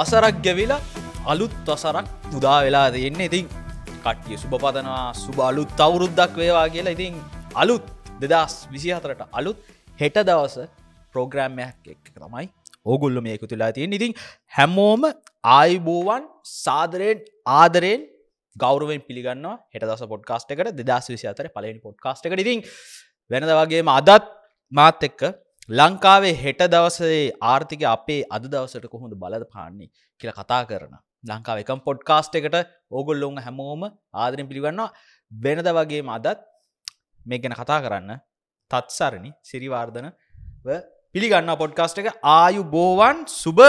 වසරක් ගැවිලා අලුත් වසරක් පුදා වෙලා දෙන්න ඉතින් කට්ටිය සුභ පතනවා සුබ අලුත් අවුරුද්දක් වේවා කියලා. ඉතින් අලුත් දෙදස් විසිහතරට අලුත් හෙට දවස ප්‍රෝග්‍රෑම්මයක් එක් තමයි ඕගුල්ල මේකු තුලා තියෙන් ඉතින් හැමෝම ආයිබෝවන් සාදරයෙන් ආදරයෙන් ගෞරුවෙන් පිළිගන්න හෙට දස පොඩ්කාස්ට එකට. දෙදස් විසි අතර පලනි පොඩ්කාස්ට එක ඉතින් වෙනද වගේම අදත් මාත් එක්ක ලංකාවේ හෙට දවසේ ආර්ථික අපේ අද දවසට කොහොඳ බලද පාන්නේ කියල කතා කරන. ලංකාව එකම් පොඩ්කාස්ට එකට ඕගොල්ලොන් හැමෝම ආදරෙන් පිළිගන්නවා. වෙනද වගේ අදත් මේ ගැන කතා කරන්න තත්සරණි සිරිවාර්ධන පිළිගන්න පොඩ්කාස්ට එක. ආයු බෝවන් සුබ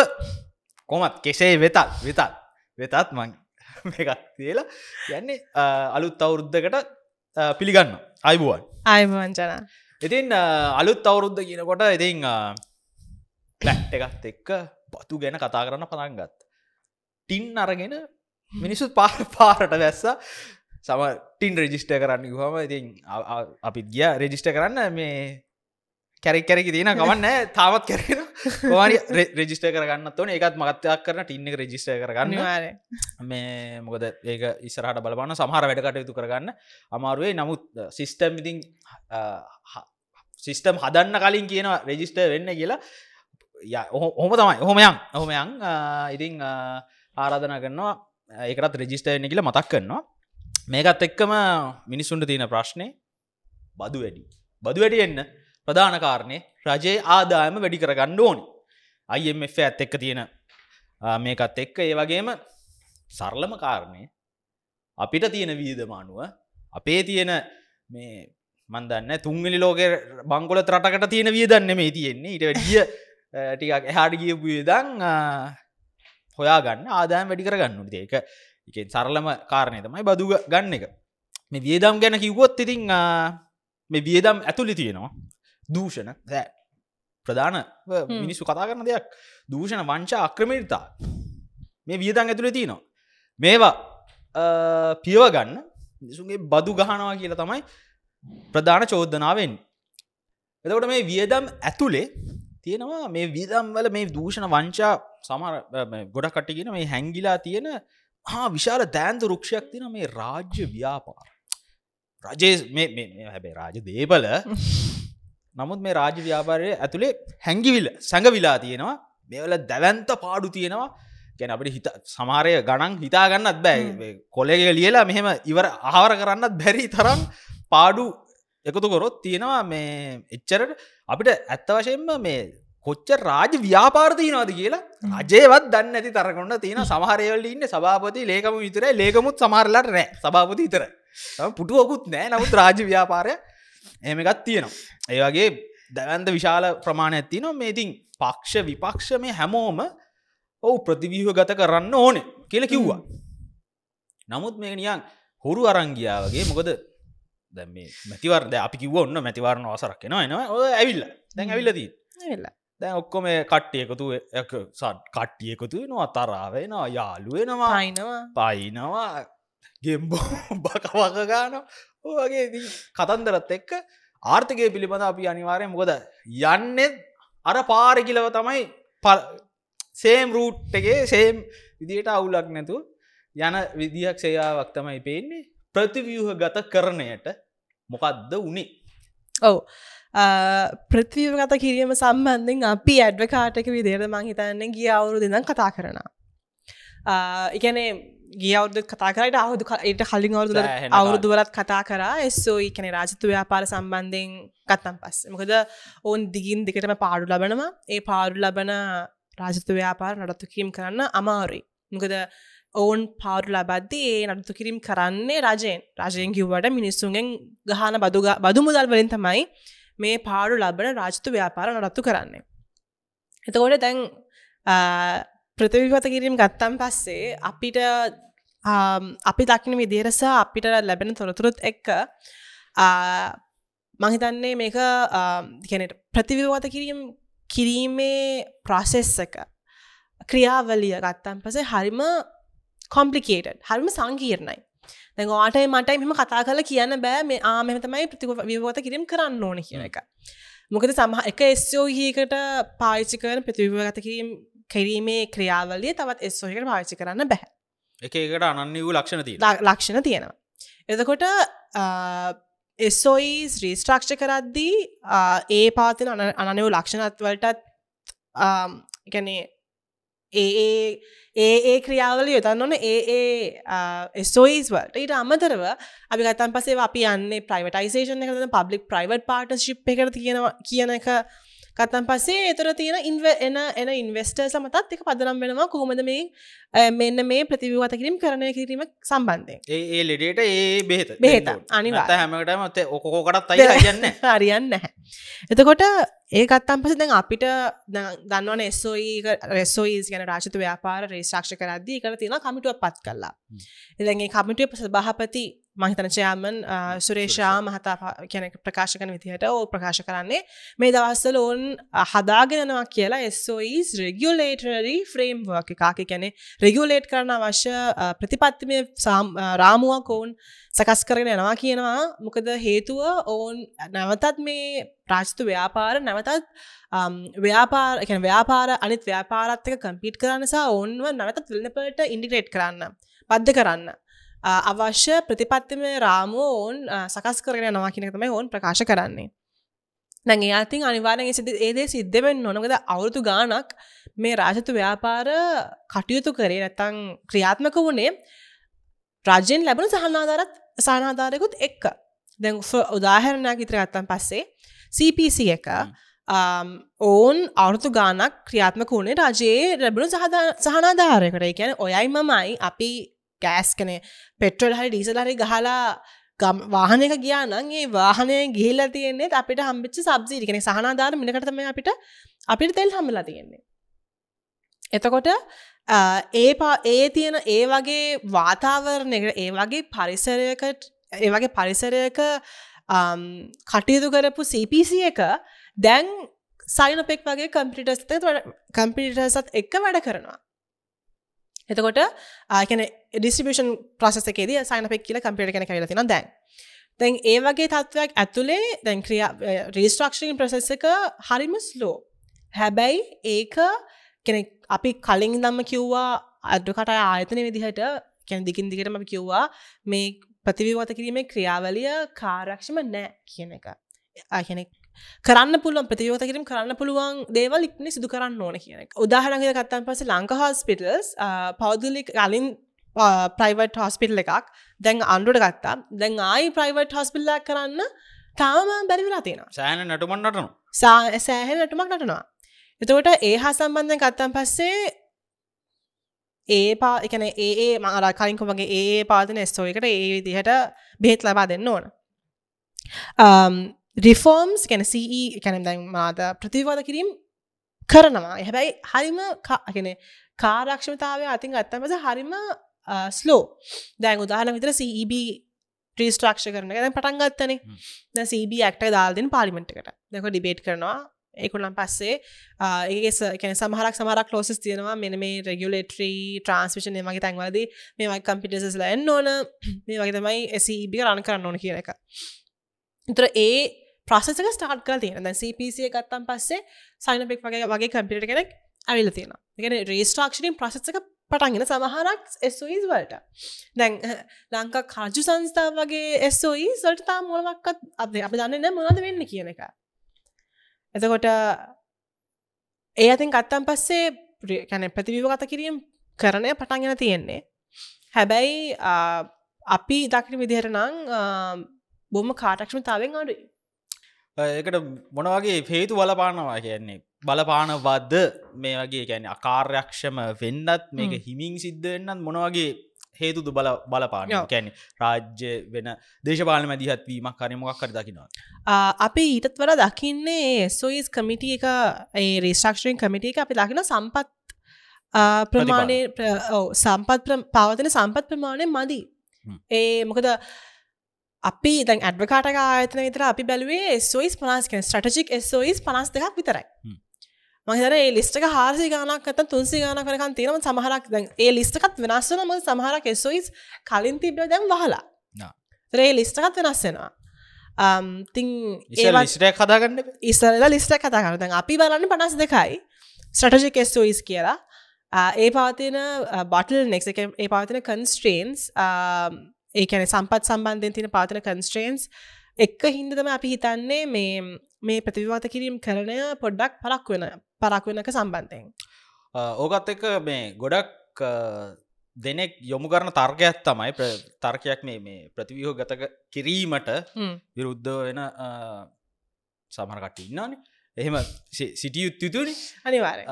කොමත් කෙසේ වෙතත් වෙතත් වෙතත් මං එකක් තියලා යන්නේ අලුත් අවුරුද්ධකට පිළිගන්න අයිබුවන් අයිවංචන ඉතින් අලුත් අවුරුද්ධ කියනකොට ඉතින් ලැට් එකත් එක්ක පතු ගැන කතා කරන්න පතන්ගත් ටින් අරගෙන මිනිස්සුත් පා පාරට වැස්ස සම ටින් රෙජිස්ට කරන්න හම ඉතින් අපි ගිය. රෙජිස්ට කරන්න මේ කැරෙක් කැරෙකි තියෙන ගමන්න තාවත් කරෙන වානි රෙජිස්ට කරගන්න තොන එකත් මගත්තයක් කරන ටින්න රෙජිස්ට කරගන්න. මේ මොකද ඒක ඉස්සරහට බලපන්න සමහර වැඩකට යුතු කරගන්න. අමාරුවේ නමුත් සිිස්ටම් ඉතින් සිිස්ටම් හදන්න කලින් කියන රෙජිස්ට වෙන්න කියලා. ඔහොම තමයි. ඔහොමයන් ඔහොමයන් ඉතිං ආරාධන කරනවා. ඒකත් රෙජිස්ට වෙන්න කියලා මතක් කරනවා. මේකත් එක්කම මිනිස්සුන්ට තියෙන ප්‍රශ්නය බදු වැඩි. බදු වැඩි එන්න ප්‍රධාන කාරණය රජයේ ආදායම වැඩි කරගන්න ඕනි. අයිF ඇත් එක්ක තියෙන මේකත් එක්ක. ඒ වගේම සරලම කාරණය අපිට තියෙන වීදමානුව අපේ තියෙන මේ මන්දන්න තුන්ගලි ලෝක බංගොල තරටකට තියෙන වියදන්න මේ තියෙන්නේ. ඉට වැඩිය ටිකක් එහාට ගියපු විදං හොයා ගන්න ආදායම් වැඩි කරගන්න ඒක එක සරලම කාරණය තමයි බදු ගන්න එක. මේ වියදම් ගැන කිව්වොත් ඉතිං මේ වියදම් ඇතුලි තියෙනවා. දූෂණ. දෑ ප්‍රධාන මිනිස්සු කතා කරන දෙයක්. දූෂණ වංචා අක්‍රමේතා මේ වියදං ඇතුළේ තියනවා. මේවා පියව ගන්න මිසුගේ බදු ගහනවා කියලා තමයි ප්‍රධාන චෝද්ධනාවෙන් එතකොට මේ වියදම් ඇතුළේ තියෙනවා මේ වියදම් වල මේ දූෂණ වංචා සමර ගොඩ කටිගෙන මේ හැංගිලා තියෙන හා විශාල දෑන්ත රුක්ෂයක් තින මේ රාජ්‍ය ව්‍යාපාර. රජේ හැබේ රාජ දේපල නමුත් මේ රාජ ව්‍යාපාරය ඇතුළේ හැංගිවිල් සැඟවිලා තියෙනවා. මේවල දැවන්ත පාඩු තියෙනවා. ගැන අපට හිත සමාරය ගණන් හිතාගන්නත් බෑ. කොලෙග ලියලා මෙහෙම ඉවර ආවර කරන්නත් බැරි තරම් පාඩු එකතු කොරොත් තියෙනවා මේ එච්චරට අපිට ඇත්ත වශයෙන්ම මේ කොච්ච රාජ ව්‍යාපාර්තියනවාද කියලා අජයවත් දන්න ඇති තරගන්න තියෙන සමහරයවල ඉන්න සභාපති ලේකම විතර ලේකමුත් සමහරලට නෑ. සභාපති ඉතර පුටුවකුත් නෑ. නමුත් රාජ ව්‍යාපාරය එමකත් තියෙනවා. ඒවගේ දැවන්ද විශාල ප්‍රමාණ ඇති නො මේතින් පක්ෂ විපක්ෂ මේ හැමෝම ඔවු ප්‍රතිවීහ ගත කරන්න ඕන කියල කිව්වා. නමුත් මේ නියන් හුරු අරංගියාවගේ මොකද දැ මේ මැතිවර්ද අපි කිව ඔන්න මැතිවරණ වසරක් ෙනවා එනවා. ඔ ඇවිල්ල. දැන් ඇවිල්ලදී දැන් ඔක්කොම කට්ටියකොතු සත් කට්ටියකොතු නවා තරාවෙනවා යාලුවෙනවා අයිනවා පයිනවා ගෙම්බෝ බකවකගාන ඕගේ කතන්දරත් එක්ක ආර්ථකය පිළිබඳ අපි අනිවාරය මොකද යන්නෙත් අර පාරකිලව තමයි සේම් රූට්ටගේ සේම් විදියට අවුලක් නැතු යන විදිහක් සේයාවක් තමයි පේන්නේ. ප්‍රතිවියහ ගත කරණයට මොකක්ද වනේ? ඔව. ප්‍රතිව ගත කිරීම සම්බන්ධෙන් අපි ඇඩ්වකාටක විදියට මං හිතන්න ගිය අවුරු දෙනම් කතා කරන එකනේ ගියවුද කතා කරට අවුදු ට කලින් අවුදු අවුරුදුවලත් කතා කරා. එස්සෝ කන රාජතු ව්‍යාපාර සම්බන්ධයෙන් කත්තම් පස් මොකද ඔවුන් දිගින් දිකටම පාඩු ලබනවා. ඒ පාඩු ලබන රාජතු ව්‍යාපාර නඩත්තු කිරීම් කරන්න අමාරුයි. මොකද ඔවුන් පාඩු ලබද්දී ඒ නඩත්තු කිරීම් කරන්නේ රජයෙන්. රජයෙන් කිව්වට මිනිස්සුන්ගෙන් ගහන බදු බදු මුදල් වලින් තමයි මේ පාඩු ලබන රාජතු ව්‍යාපාර නඩත්තු කරන්නේ. එතකොට දැන් ප්‍රතිවිගත කිරීම ගත්තම් පස්සේ අපිට Um, අපි දකින විදිරස අපිට ලැබෙන තොරතුරුත් එක්ක මහිතන්නේ මේක ගැනට ප්‍රතිවිවත කිරීම් කිරීමේ ප්‍රොසෙස් එක ක්‍රියාවලිය ගත්තන් පසේ හරිම කොම්පලිකේට හරිම සංකීර්ණයි. දැවාටයි මටයි මෙම කතා කල කියන්න බෑ. මේ ආමම තමයි ප්‍රතික විවත කිරීම කරන්න ඕන කියන එක. මොකද සමහ එක එස්සෝ හිකට පාච්චි කරන ප්‍රතිවිවගත කිරීම් කිරීමේ ක්‍රියාවලිය තවත් එස්සෝයකට පාවිච්චි කරන්න බැහැ එක එකට අනන්‍ය වූ ලක්ෂණ තිය ලා- ලක්ෂණ තියෙනවා. එතකොට එස්සෝයිස් රීස්ට්‍රක්ෂ කරද්දී ආ, ඒ පාතින අනනව ලක්ෂණත්වලටත් ගැනේ ඒ ඒ- ඒ ඒ ක්‍රියාවල යොතන්න ඕන. ඒ ඒ එස්සෝයිස් වලට. ඊට අමතරව අපි ගතන් පසේ අපි යන්නේ ප්‍රයිවටයිසේෂන් එකන පබ්ලික් ප්‍රයිවට් පාට ශිප් එකට තියෙනවා කියන එක කතන් පසේ එතර තියෙන ඉන්ව එන එන ඉන්වස්ටර් සමතත් එක පදනම් වෙනවා කොහොමද මේ මෙන්න මේ ප්‍රතිවිවත කිරීම කරණය කිරීම සම්බන්ධය ඒ ලෙඩේට ඒ බෙහෙත බෙහෙත, අනිවාර්යෙන්. හැමටම ත ඔකෝකටත් අයි කියන්න හරියන්න නැහැ. එතකොට ඒ ගත්තම් පස දැන් අපිට දැන් දන්නවන එස්සෝයි රෙස්සෝයිස් ගැන රාශත ව්‍යාපාර රේශක්ෂ කරද්දී කර තියෙන කමිටුව පත් කල්ලා එදැගේ කමිටුව සභාපති මහිතන චයාමන් සුරේෂා මහතා කියන ප්‍රකාශ කන විදිහට ඕ ප්‍රකාශ කරන්නේ. මේ දවස්සල ඔවුන් හදාගෙනනවා කියලා එස්සෝයිස් රෙගියලේටරි ෆ්‍රේම් එකක. කැනෙ රෙගියලේට් කරන අවශ්‍ය ප්‍රතිපත්තිමය රාමුවක් ඔවුන් සකස් කරගෙන යනවා කියනවා. මොකද හේතුව ඔවුන් නැවතත් මේ ප්‍රාජ්තු ව්‍යාපාර නැවතත් ව්‍යාපාර එකන ව්‍යාපාර අනිත් ව්‍යාපාරත්තක කම්පිට් කරන්න සහ ඔවුන්ව නැවතත් විල්නපට ඉන්ඩිග්‍රේට් කරන්න බද්ධ කරන්න අවශ්‍ය ප්‍රතිපත්තිම රාමුව ඔවුන් සකස් කියනක තමයි ඔවුන් ප්‍රකාශ කරන්නේ. ඒ අතින් අනිවාරෙන් සිද ඒදේ සිද්ධවෙන් නොනකද අවුරුදු ගානක් මේ රාජතු ව්‍යාපාර කටයුතු කරේ නැතං ක්‍රියාත්මක වුණේ රජයෙන් ලැබුණු සහනාධාරත් සහනාධාරයකුත් එක්ක. ෆ- උදාහරණයක් ඉතර ගත්තන් පස්සේ CPC එක ඔවුන් අවුරුතු ගානක් ක්‍රියාත්මක වුණේ රජයේ ලැබුණු සහනාධාරයකට. කියන ඔයයි මමයි අපි ගෑස් කනේ පෙට්‍රල් හරි ඩීසල් හරි ගහලා ගම් වාහනක ගියා නම් ඒ වාහනය ගිහිල්ලා තියෙන්නේ අපිට හම්බිච්ච සබ්සිඩි කෙනෙ සහනාධාර මිලකට තමයි අපිට අපිට තෙල් හම්බලා තියෙන්නේ. එතකොට අ, ඒ පා ඒ තියෙන ඒ වගේ වාතාවරණයක ඒ වගේ පරිසරයකට ඒ වගේ පරිසරයක අම්, කටයුතු කරපු CPC එක දැන් සයිනපෙක් වගේ කම්පිටස් කම්පිටසත් එක්ක වැඩ කරනවා. එතකොට ආකන ඩිස්ටිබියෂන් ප්‍රසෙස එකේද සයිනපෙක් කියල කම්පිට කෙන කල තින දැන්. දැන් ඒ වගේ තත්ත්වයක් ඇතුළේ දැන් ක්‍රියා රීස්ට්‍රක්ෂන් ප්‍රසෙස් එක හරිම ස්ලෝ හැබැයි ඒක කෙනෙ අපි කලින් දම්ම කිව්වා අඩුකට ආයතන විදිහට කැන දිකින් දිගටම අපි කිව්වා මේ ප්‍රතිවිවත කිරීමේ ක්‍රියාවලිය කාරක්ෂම නෑ කියන එක. ආයනෙක් කරන්න පුළුවන් ප්‍රතියෝත කිරීම කරන්න පුළුවන් දේවල් ඉක්න සිදු කරන්න ඕන කියන උදාහරනග කත්තන් පස ලංක හොස්පිටල්ස් පෞද්ගලි කලින් ප්‍රයිවට් හොස්පිටල් එකක් දැන් අන්ඩුට ගත්තා. දැන් ආයි ප්‍රයිවට් හොස්පිල්ලක් කරන්න තාම බැරිවෙලා තියෙනවා. සෑන නටුමන් නටනු සා- සෑහෙන නටුමක් නටනවා. එතකොට ඒ හා සම්බන්ධය ගත්තන් පස්සේ ඒ පා එකන ඒ මර කලින්කො වගේ ඒ පාතන ස්තෝයකට ඒ විදිහට බෙහෙත් ලබා දෙන්න ඕන රිෆෝම්ස් ගැන සී කැන දැන් මාද ප්‍රතිවාද කිරීම් කරනවා. හැබැයි හරිම කගෙන කාරක්ෂමතාවය අතින් අත්තමස හරිම ස්ලෝ දැන් උදාහන විතර සීබ ්‍රීස්ට්‍රක්ෂ කරන දැන් පටන් ගත්තනේ. හ්ම්. ද සීබ ඇක්ට දාල්දෙන පාලිමෙන්ට්කට දෙක ඩිබේට් කරනවා. ඒකුලන් පස්සේ ඒ කැන සමහරක් සමරක් ලෝසස් තියෙනවා. මෙන මේ රෙගුලේට්‍රී ට්‍රන්ස්මිෂන් මගේ තැන්වද මේමයි කම්පිටසස් ලැන් ඕන. මේ වගේ තමයි එසබ රණ කරන්න ඕන කියන එක ඉතර ඒ ප්‍රසක ස්ටාර්ට කල තියෙන දැ CPC ගත්තම් පස්සේ සයිනපෙක් වගේ වගේ කම්පිට කෙනෙක් ඇවිල තියෙන එකන රේස්ට්‍රක්ෂණින් ප්‍රසක පටන්ගෙන සමහරක් එස්ෝයිස් වලට. දැන් ලංකා කාජු සංස්ථාව වගේ එස්ෝයි සල්ට තා මොලමක්කත් අප අප දන්න නෑ මොනද වෙන්න කියන එක. එතකොට ඒ අතින් ගත්තම් පස්සේ කැන ප්‍රතිවිවගත කිරීම කරණය පටන්ගෙන තියෙන්නේ. හැබැයි ආ, අපි දකින විදිහට නං බොම කාටක්ෂමතාවෙන් අඩු ඒකට මොනවගේ හේතු බලපානවා කියන්නේ? බලපානවද්ද මේ වගේ ගැන අකාර්යක්ෂම වෙන්නත් මේක හ්ම්. හිමින් සිද්ධ වෙන්නත් මොනවගේ හේතුතු බල බලපාන. කැන රාජ්‍ය වෙන දේශපාල මැදිහත්වීමක් කරමොක් කර දකිනවා අපි ඊටත් වර දකින්නේ සොයිස් කමිටිය එක ඒ රේස්ටක්ෂයෙන් කමිටිය එක අපි දකින සම්පත් ප්‍රමාණය සම්පත් පවතින සම්පත් ප්‍රමාණය මදි. ඒ මොකද අපි දැන් ඇඩ්වකාටක ආයතන විතර අපි බැලුවේ සොයිස් පනස් කෙන ස්ටටික් සොයිස් පනස් දෙකක් විතරයි. මහිතර ඒ ලිස්ටක හාරසි ගනක් ඇත තුන්සි ගන කරකන් තියෙනම සමහරක් දැන් ඒ ලිස්ටකත් වෙනස්සන ම සමහරක් එසොයිස් කලින් තිබ්බ දැම් වහලා. තරේ ලිස්ටකත් වෙනස්සෙනවා තිං ඉසල් ඒවත් ලිස්ටයක් හදාගන්න ඉස්සරලා ලිස්ට කතා කරන දැන් අපි බලන්න පනස් දෙකයි. ස්ටටජික් ස්ෝයිස් කියලා. ඒ පවතින බටල් නෙක් ඒ පවතින කන්ස්ට්‍රේන්ස් ඒකැන සම්පත් සම්බන්ධයෙන් තින පාතන කන්ස්ට්‍රේන්ස් එක්ක හින්දතම අපි හිතන්නේ මේ මේ ප්‍රතිවාත කිරීම් කරණය පොඩ්ඩක් පරක් වෙන පරක් වෙනක සම්බන්ධයෙන්. ඕකත් එක මේ ගොඩක් දෙනෙක් යොමු කරන තර්කයක් තමයි තර්කයක් මේ මේ ප්‍රතිවියෝ ගතක කිරීමට. විරුද්ධ වෙන සමරකට ඉන්නනේ එහෙම සිටිය යුත් යුතුනි. අනිවාරය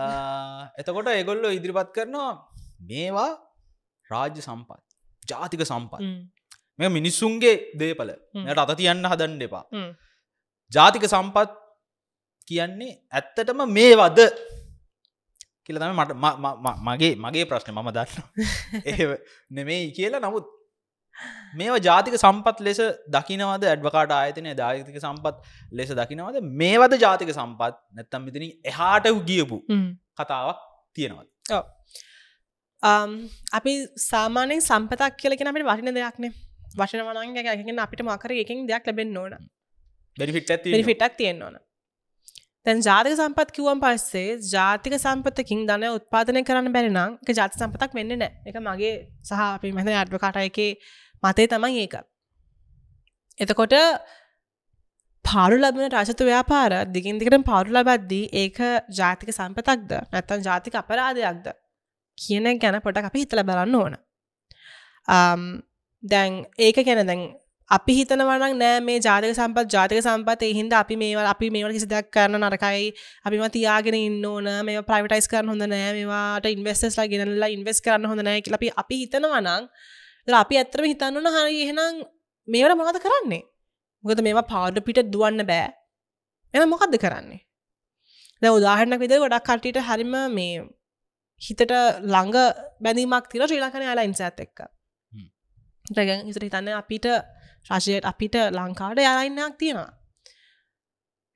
එතකොට එගොල්ලො ඉදිරිපත් කරනවා මේවා රාජ්‍ය සම්පත් ජාතික සම්පත්. මේ මිනිස්සුන්ගේ දේපල හ්ම්. ට අත තියන්න හදන්න එපා. ජාතික සම්පත් කියන්නේ ඇත්තටම මේ වද කියලතම මට මගේ මගේ ප්‍රශ්න. මම දන්න ඒ නෙමෙයි කියලා. නමුත් මේවා ජාතික සම්පත් ලෙස දකිනවද? ඇඩ්වකාට ආයතනය ජාතික සම්පත් ලෙස දකිනවද? මේවද ජාතික සම්පත්? නැත්තම් මෙතන එහාට ගියපු කතාවක් තියෙනවද අපි සාමානෙන් සම්පතක් කියලගෙන අපට වටින දෙයක්නේ. වශන වනන්ගේගෙන අපිට මකර එකින් දෙයක් ලැබෙන් ඕන. පිටක් තියෙන්න්න ඕන. තැන් ජාතික සම්පත් කිව්වන් පස්සේ ජාතික සම්පතකින් දන උත්පාදනය කරන්න බැරිනම් එක ජාති සම්පතක් වෙන්න නෑ එක මගේ සහ අපි මෙත අඩ්වකට එක මතේ තමයි ඒක. එතකොට පාරු ලබන රාශත ව්‍යාපාර දිගින් දිකට පාරු ලබද්දී ඒක ජාතික සම්පතක්ද නැත්තන් ජාතික අපරාධයක්ද කියන ගැන පොට අපි හිතල බලන්න ඕන. um, දැන් ඒක ගැන දැන් අපි හිතනවනක් නෑ මේ ජාතික සම්පත් ජාතික සම්පත් එහින්ද අපි මේවල් අපි මේවල් කිසි දෙයක් කරන නරකයි. අපිම තියාගෙන ඉන්න ඕන. මේ ප්‍රයිවටයිස් කරන්න හොඳ නෑ. මේවාට ඉන්වස්ටස්ලා ගෙනල්ලා ඉන්වස් කරන්න හොඳ නෑ කියලා අපි අපි හිතනවනං අපි ඇත්තරම හිතන්නන හරි එහෙනම් මේවට මොකද කරන්නේ? මොකද මේවා පාඩ පිට දුවන්න බෑ. එම මොකක්ද කරන්නේ? දැ උදාහරණක් විද ගොඩක් කටට හරිම මේ හිතට ළඟ බැඳීමක් තිර ශ්‍රී ලංකන අලයින්ස ඇත් එක්ක. දැගන් ඉසට හිතන්න අපිට රශයට අපිට ලංකාවට යාලයින්නක් තියෙනවා.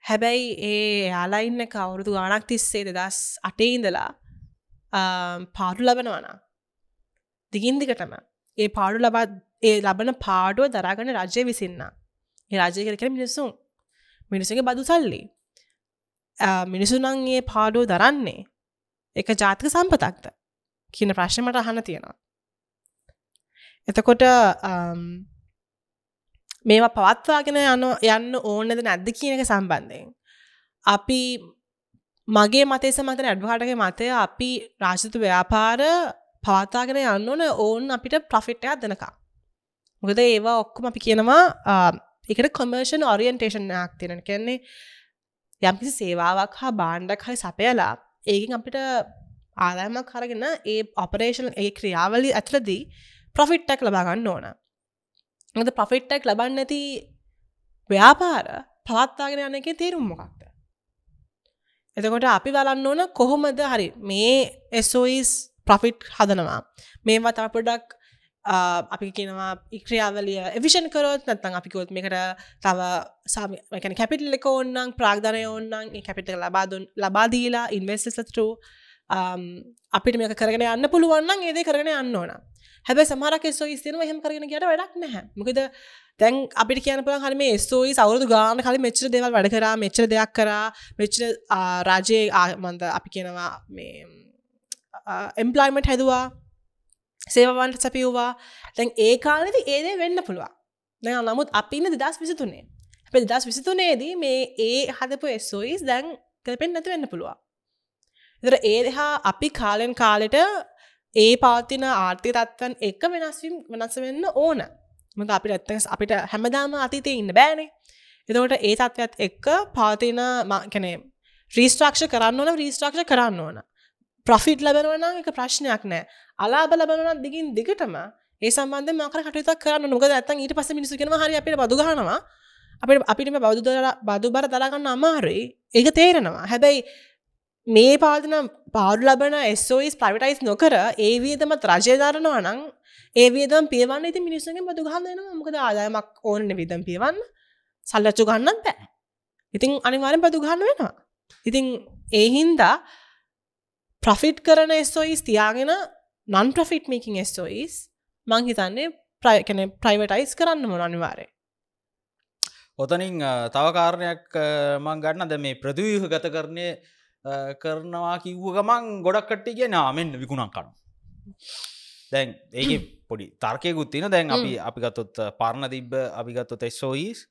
හැබැයි ඒ යාලයින්න කවුරුදු ගානක් තිස්සේ දෙදස් අටේ ඉඳලා පාඩු ලබනවන දිගින් දිගටම ඒ පාඩු ලබත් ඒ ලබන පාඩුව දරාගන රජය විසින්න ඒ රජය කර කර මිනිස්සුන්. මිනිසගේ බදු සල්ලි. මිනිසුනන්ගේ පාඩුව දරන්නේ එක ජාතික සම්පතක්ද? කියන ප්‍රශ්නමට අහන තියෙනවා. එතකොට අම්, මේවා පවත්වාගෙන යන යන්න ඕනද නැද්ද කියන එක සම්බන්ධයෙන්. අපි මගේ මතේ සමතන ඇඩ්වහටගේ මතය අපි රාශිත ව්‍යාපාර පවත්තාගෙන යන්න ඕන ඕන් අපිට ප්‍රෆිට්ටයක් දෙනකා මොකද ඒවා ඔක්කොම අපි කියනවා එකට කොමර්ෂන් ඔරියන්ටේෂන්යක් තියෙන කියන්නේ යම්කිසි සේවාවක් හා බාණ්ඩක් හරි සපයලා ඒකින් අපිට ආදායමක් කරගෙන ඒ ඔපරේෂන් ඒ ක්‍රියාවලි ඇතුලදී ප්‍රොෆිට්ටක් ලබාගන්න ඕන. ද ප්‍රොෆිට්ටක් ලබන්න ඇති ව්‍යාපාර පවත්තාගෙන යන එක තේරුම් මොකක්ද? එතකොට අපි බලන්න ඕන කොහොමද හරි මේ එස්ෝයිස් ප්‍රොෆිට් හදනවා. මේවා තපොඩක් Ah, අපි කියනවා ඉක්‍රියාවලිය එවිෂන් කරොත් නත්තන් අපිකොත් මේකට තව සාමකැන කැපිටල් එක ඕන්නන් ප්‍රාග්ධනය ඕන්නන් කැපිට ලබාදුන් ලබාදීලා ඉන්වස්ටරු um, අපිට මේක කරගෙන යන්න පුළුවන්න ඒද කරගෙන යන්න ඕන. හැබ සමරක සෝයිස්තන හම කරගෙන කියට වැඩක් නැහැ. මොකද තැන් අපිට කියන පුළ හම ස්තෝයි සවරුදු ගාන කල මෙච්චර දෙවල් වැඩ කර මෙච්චර දෙයක් කරා මෙච්චර රාජයේ ආමන්ද අපි කියනවා මේ එම්පලයිමට හැදවා. සේවන්ට සැපියවා තැන් ඒ කාලෙති ඒදේ වෙන්න පුළුවන්. දැ නමුත් අපින්න දෙදස් විසිතුනේ. අප දස් විසිතුනේදී මේ ඒ හදපු එස්සෝයිස් දැන් කැපෙන් නැති වෙන්න පුළුවන්. එතර ඒ දෙහා අපි කාලෙන් කාලෙට ඒ පවතින ආර්ථය තත්වන් එක වෙනස්වීම් වෙනස වෙන්න ඕන. මක අපිට ඇත්තක අපිට හැමදාම අතීතය ඉන්න බෑනේ. එතකොට ඒ තත්වත් එක්ක පවතින කැනේ රීස්ට්‍රක්ෂ කරන්න ඕන රීස්ට්‍රක්ෂ කරන්න ඕන. ප්‍රොෆිට් ලබෙනවන එක ප්‍රශ්නයක් නෑ. අලාබ ලබනත් දිගින් දිගටම ඒ සම්බන්ධ මකර කටයුතක් කරන්න නොක ඇත්තන් ඊට පස මිනිසු කෙන හරි අපිට බදුගහනවා අපිට අපිටම බෞද්ධ බදු බර දලාගන්න අමාරුයි. ඒක තේරෙනවා. හැබැයි මේ පාදන පාඩු ලබන එස්ෝයිස් ප්‍රවිටයිස් නොකර ඒ වියදමත් රජයධරනවා නං ඒ වියදම් පියවන්න ඉති මිනිස්සුගේ බදු ගහන්නනවා මොකද ආදායමක් ඕන විදම් පියවන්න. සල්ලච්චු ගන්නත් බෑ. ඉතින් අනිවාරෙන් බදු ගන්න වෙනවා. ඉතින් ඒහින්දා ප්‍රෆිට් කරන එස්ෝයිස් තියාගෙන නන් ප්‍රෆිට් මේකින් එස්ෝයිස් මං හිතන්නේ ප්‍රයකන ප්‍රයිවටයිස් කරන්න මොන අනිවාරය ඔතනින් තව කාරණයක් මං ගන්න ද මේ ප්‍රදවීහ ගත කරණය කරනවා කිව්ව ගමන් ගොඩක් කට්ටි කිය නාමෙන් විකුණන් කනු දැන් ඒක පොඩි තර්කයකුත් තින දැන් අපි අපි ගත්තොත් පරණ තිබ්බ අපි ගත්තොත් එස්සෝයිස්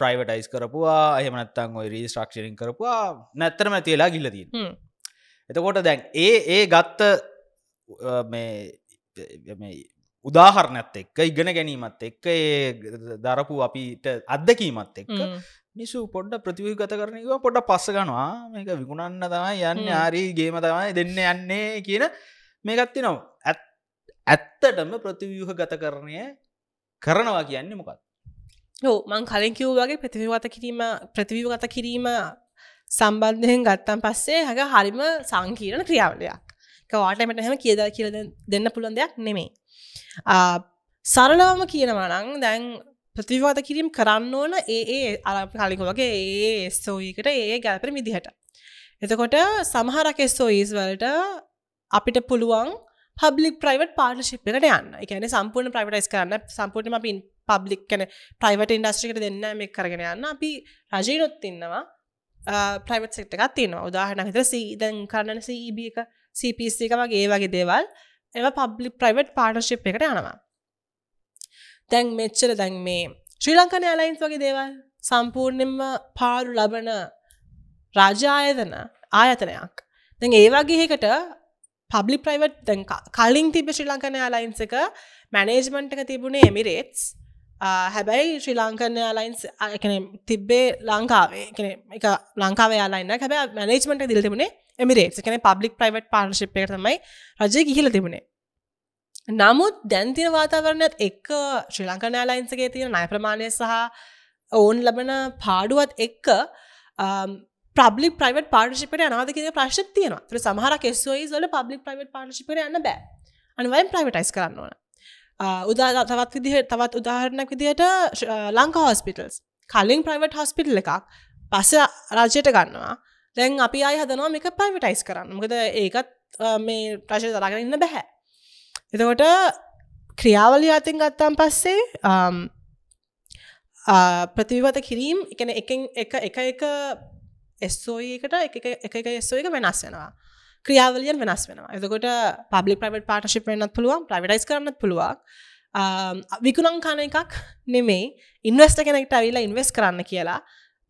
ප්‍රයිවටයිස් කරපුවා. එහෙමනත්තන් ඔයි රීස්ට්‍රක්ෂරින් කරපුවා. නැත්තරම තියලා හ්ම්. එතකොට දැන් ඒ ඒ ගත්ත මේ උදාහරණත් එක්ක ඉගෙන ගැනීමත් එක්ක ඒ දරපු අපිට අත්දකීමත් එක්ක. නිසු පොඩ්ඩ ප්‍රතිවී ගත කරනව පොඩ්ඩ පස්ස ගනවා මේක විකුණන්න තමයි යන්න හ්ම්. ආරී ගේම තමයි දෙන්න යන්නේ කියන මේකත්ති නොව ඇත් ඇත්තටම ප්‍රතිව්‍යූහ ගත කරණය කරනවා කියන්නේ මොකත් හෝ මං කලින් කිව් වගේ ප්‍රතිවිගත කිරීම ප්‍රතිවිගත කිරීම සම්බන්ධයෙන් ගත්තන් පස්සේ හැක හරිම සංකීරණ ක්‍රියාවලයක් වාටමට හැම කියද කියල දෙන්න පුළන් දෙයක් නෙමේ ආ, සරලවම කියනවනං දැන් ප්‍රතිවාත කිරීම් කරන්න ඕන ඒ ඒ අර කලික වගේ ඒ ස්තෝයකට ඒ ගැල්පර විදිහට. එතකොට සමහරක් ස්තෝයිස් වලට අපිට පුළුවන් පබ්ලික් ප්‍රයිවට් පාර්ටශිප් එකට යන්න. එකන සම්පූර්ණ ප්‍රයිවටයිස් කරන්න. සම්පූර්ණම පින් පබ්ලික් කන ප්‍රයිවට ඉන්ඩස්ට්‍රිකට දෙන්න මේ කරගෙන යන්න. අපි රජයනොත් ඉන්නවා. ප්‍රයිවට් සෙක්ට එකක් තියෙනවා උදාහරණ හිතර සීදැන් කරන්න සීබ එක CPC එක වගේ ඒ වගේ දේවල් එව පබ්ලික් ප්‍රයිවට් පාර්ටශිප් එකට යනවා. දැන් මෙච්චර දැන් මේ ශ්‍රී ලංකන ඇලයින්ස් වගේ දේවල් සම්පූර්ණයෙන්ම පාරු ලබන රාජායතන ආයතනයක්. දැන් ඒ වගේකට පබ්ලි ප්‍රයිවට් දැන් ක- කලින් තිබ ශ්‍රී ලංකන ඇලයින්ස් එක මැනේජ්මන්ට් එක තිබුණේ එමිරේට්ස් හැබැයි ශ්‍රී ලංකන ලයින්ස් එකන තිබ්බේ ලංකාවේ එකන එක ලංකාවේ යාලයින්න හැබැ මැනේජ්මට දිල් තිබුණේ එමිරේට් එකන පබ්ලික් ප්‍රයිවට් පාර්ශිප් එක තමයි රජය ගිහිල තිබුණේ නමුත් දැන්තින වාතාවරණයත් එක්ක ශ්‍රී ලංකන ලයින්සගේ තියෙන නය ප්‍රමාණය සහ ඔවුන් ලබන පාඩුවත් එක්ක පබ්ලි ප්‍රයිවට පාර්ශිපට අනාද කිය ප්‍රශ්් තියන ත්‍ර සමහර කෙස්වයි වල පබ්ලික් ප්‍රයිවට පාර්ශිපට යන්න බෑ අනිවයින් ප්‍රයිවටයිස් කරන්න ඕන උදා තවත් විදිහ තවත් උදාහරණයක් විදිහට ලංකා හොස්පිටල්ස් කලින් ප්‍රයිවට් හොස්පිටල් එකක් පස්ස රජයට ගන්නවා දැන් අපි අය හදනවා මේක ප්‍රයිවටයිස් කරන්න. මොකද ඒකත් අ, මේ ප්‍රශය තරගෙන ඉන්න බැහැ. එතකොට ක්‍රියාවලි අතින් ගත්තම් පස්සේ අම්, ආ, ප්‍රතිවිවත කිරීම් එකන එක එක එක එක එස්සෝයකට එක එක එක එස්සෝ එක වෙනස් වෙනවා. ක්‍රියාවලියන් වෙනස් වෙනවා. එතකොට පබ්ලි ප්‍රයිවට් පාටශිප් වෙනත් පුළුවන් ප්‍රවිටයිස් කරන්නත් පුළුවන්. ආම්, විකුණං කන එකක් නෙමෙයි ඉන්වස්ට කෙනෙක්ට ඇවිලා ඉන්වස් කරන්න කියලා.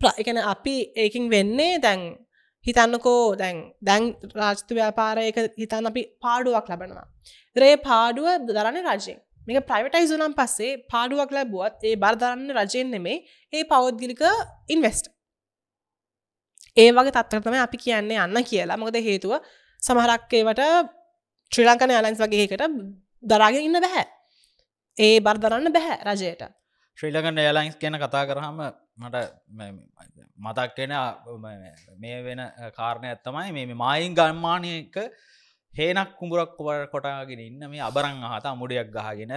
ප්‍ර- එකන අපි ඒකින් වෙන්නේ දැන් හිතන්නකෝ දැන් දැන් රාජ්තු ව්‍යාපාරයක හිතන්න අපි පාඩුවක් ලබනවා. රේ පාඩුව දරන්න රජයෙන් මේක ප්‍රයිවටයිස් නම් පස්සේ පාඩුවක් ලැබුවත් ඒ බර දරන්න රජයෙන් නෙමේ ඒ පෞද්ගලික ඉන්වස්ට ඒ වගේ තත්වතම අපි කියන්නේ යන්න කියලා. මොකද හේතුව සමහරක්කේවට ශ්‍රී ලංකන අලයින්ස් වගේකට දරාගෙන ඉන්න බැහැ. ඒ බර දරන්න බැහැ රජයට. ශ්‍රී ලකන් එයලයින්ස් ගැන කතා කරහම මට මතක්කෙන මේ වෙන කාරණය ඇත්තමයි මේ මායින් ගම්මානයක හේනක් කුඹරක් කොබ කොටාගෙන ඉන්න මේ අබරං අහත අමුඩයක් ගහගෙන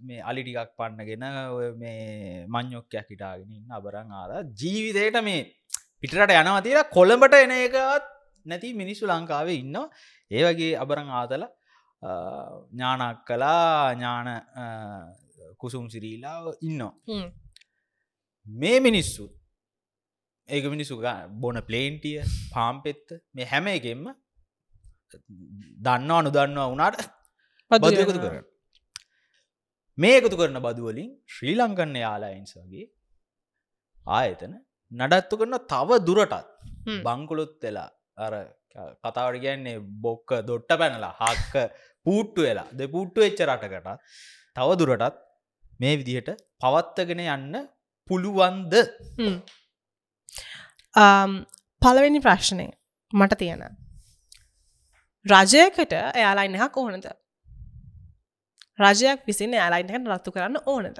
මේ අලිටිකක් පන්නගෙන ඔය මේ මං්යොක්කයක් හිටාගෙන ඉන්න අබරං ආද ජීවිතයට මේ පිටට යනවතිර කොළඹට එන එකත් නැති මිනිස්සු ලංකාවේ ඉන්න ඒ වගේ අබරං ආතල ඥානක් කලා ඥාන අ, කුසුම් සිරීලා ඉන්නවා හ්ම්. මේ මිනිස්සු ඒක මිනිස්සු බොන ප්ලේන්ටිය පාම්පෙත්ත මේ හැම එකෙන්ම දන්නවා අනුදන්නවා වුණට පදු බදු එකතු වෙනවා. කරන මේ එකතු කරන බදුවලින් ශ්‍රී ලංකන්න යාලායින්ස් වගේ ආයතන නඩත්තු කරන තව දුරටත්. බංකුලොත් වෙලා අර කතාවට කියන්නේ බොක්ක දොට්ට පැනලා හක්ක පූට්ටු වෙලා දෙ පුට්ටු එච්ච රටකට තව දුරටත් මේ විදිහට පවත්තගෙන යන්න පුළුවන්ද? හ්ම්. අම්, පළවෙනි ප්‍රශ්නය මට තියෙන. රජයකට එයාලයින් එකක් ඕනද? රජයක් විසින් ඇලයින් එකට රත්තු කරන්න ඕනද?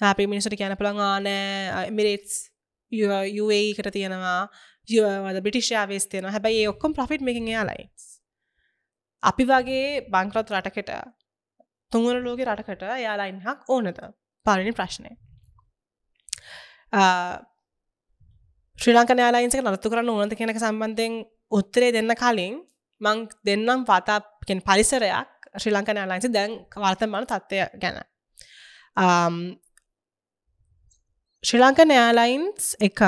අපි මිනිසට කියන පළඟානෑ මිරේටස් යුඒකට තියෙනවා යවද බ්‍රිටිෂාවේස් තියෙන හැබැයි ඒ ඔක්කොම් ප්‍රෆිට් මේකින් යාලයින්ස් අපි වගේ බංකරත් රටකට තුංගර ලෝක රටකට යාලයින් හක් ඕනද? පලනි ප්‍රශ්නය ශ්‍රී ලංක යාලයින්සක නරත්තු කරන්න ඕනත කෙනක සම්බන්ධයෙන් උත්තරේ දෙන්න කලින් මං දෙන්නම් පතාකෙන් පරිසරයක් ශ්‍රී ලංක යාලයින්සි දැන් වර්තමාන තත්ත්වය ගැන. Um, ශ්‍රී ලංක නෑලයින්ස් එක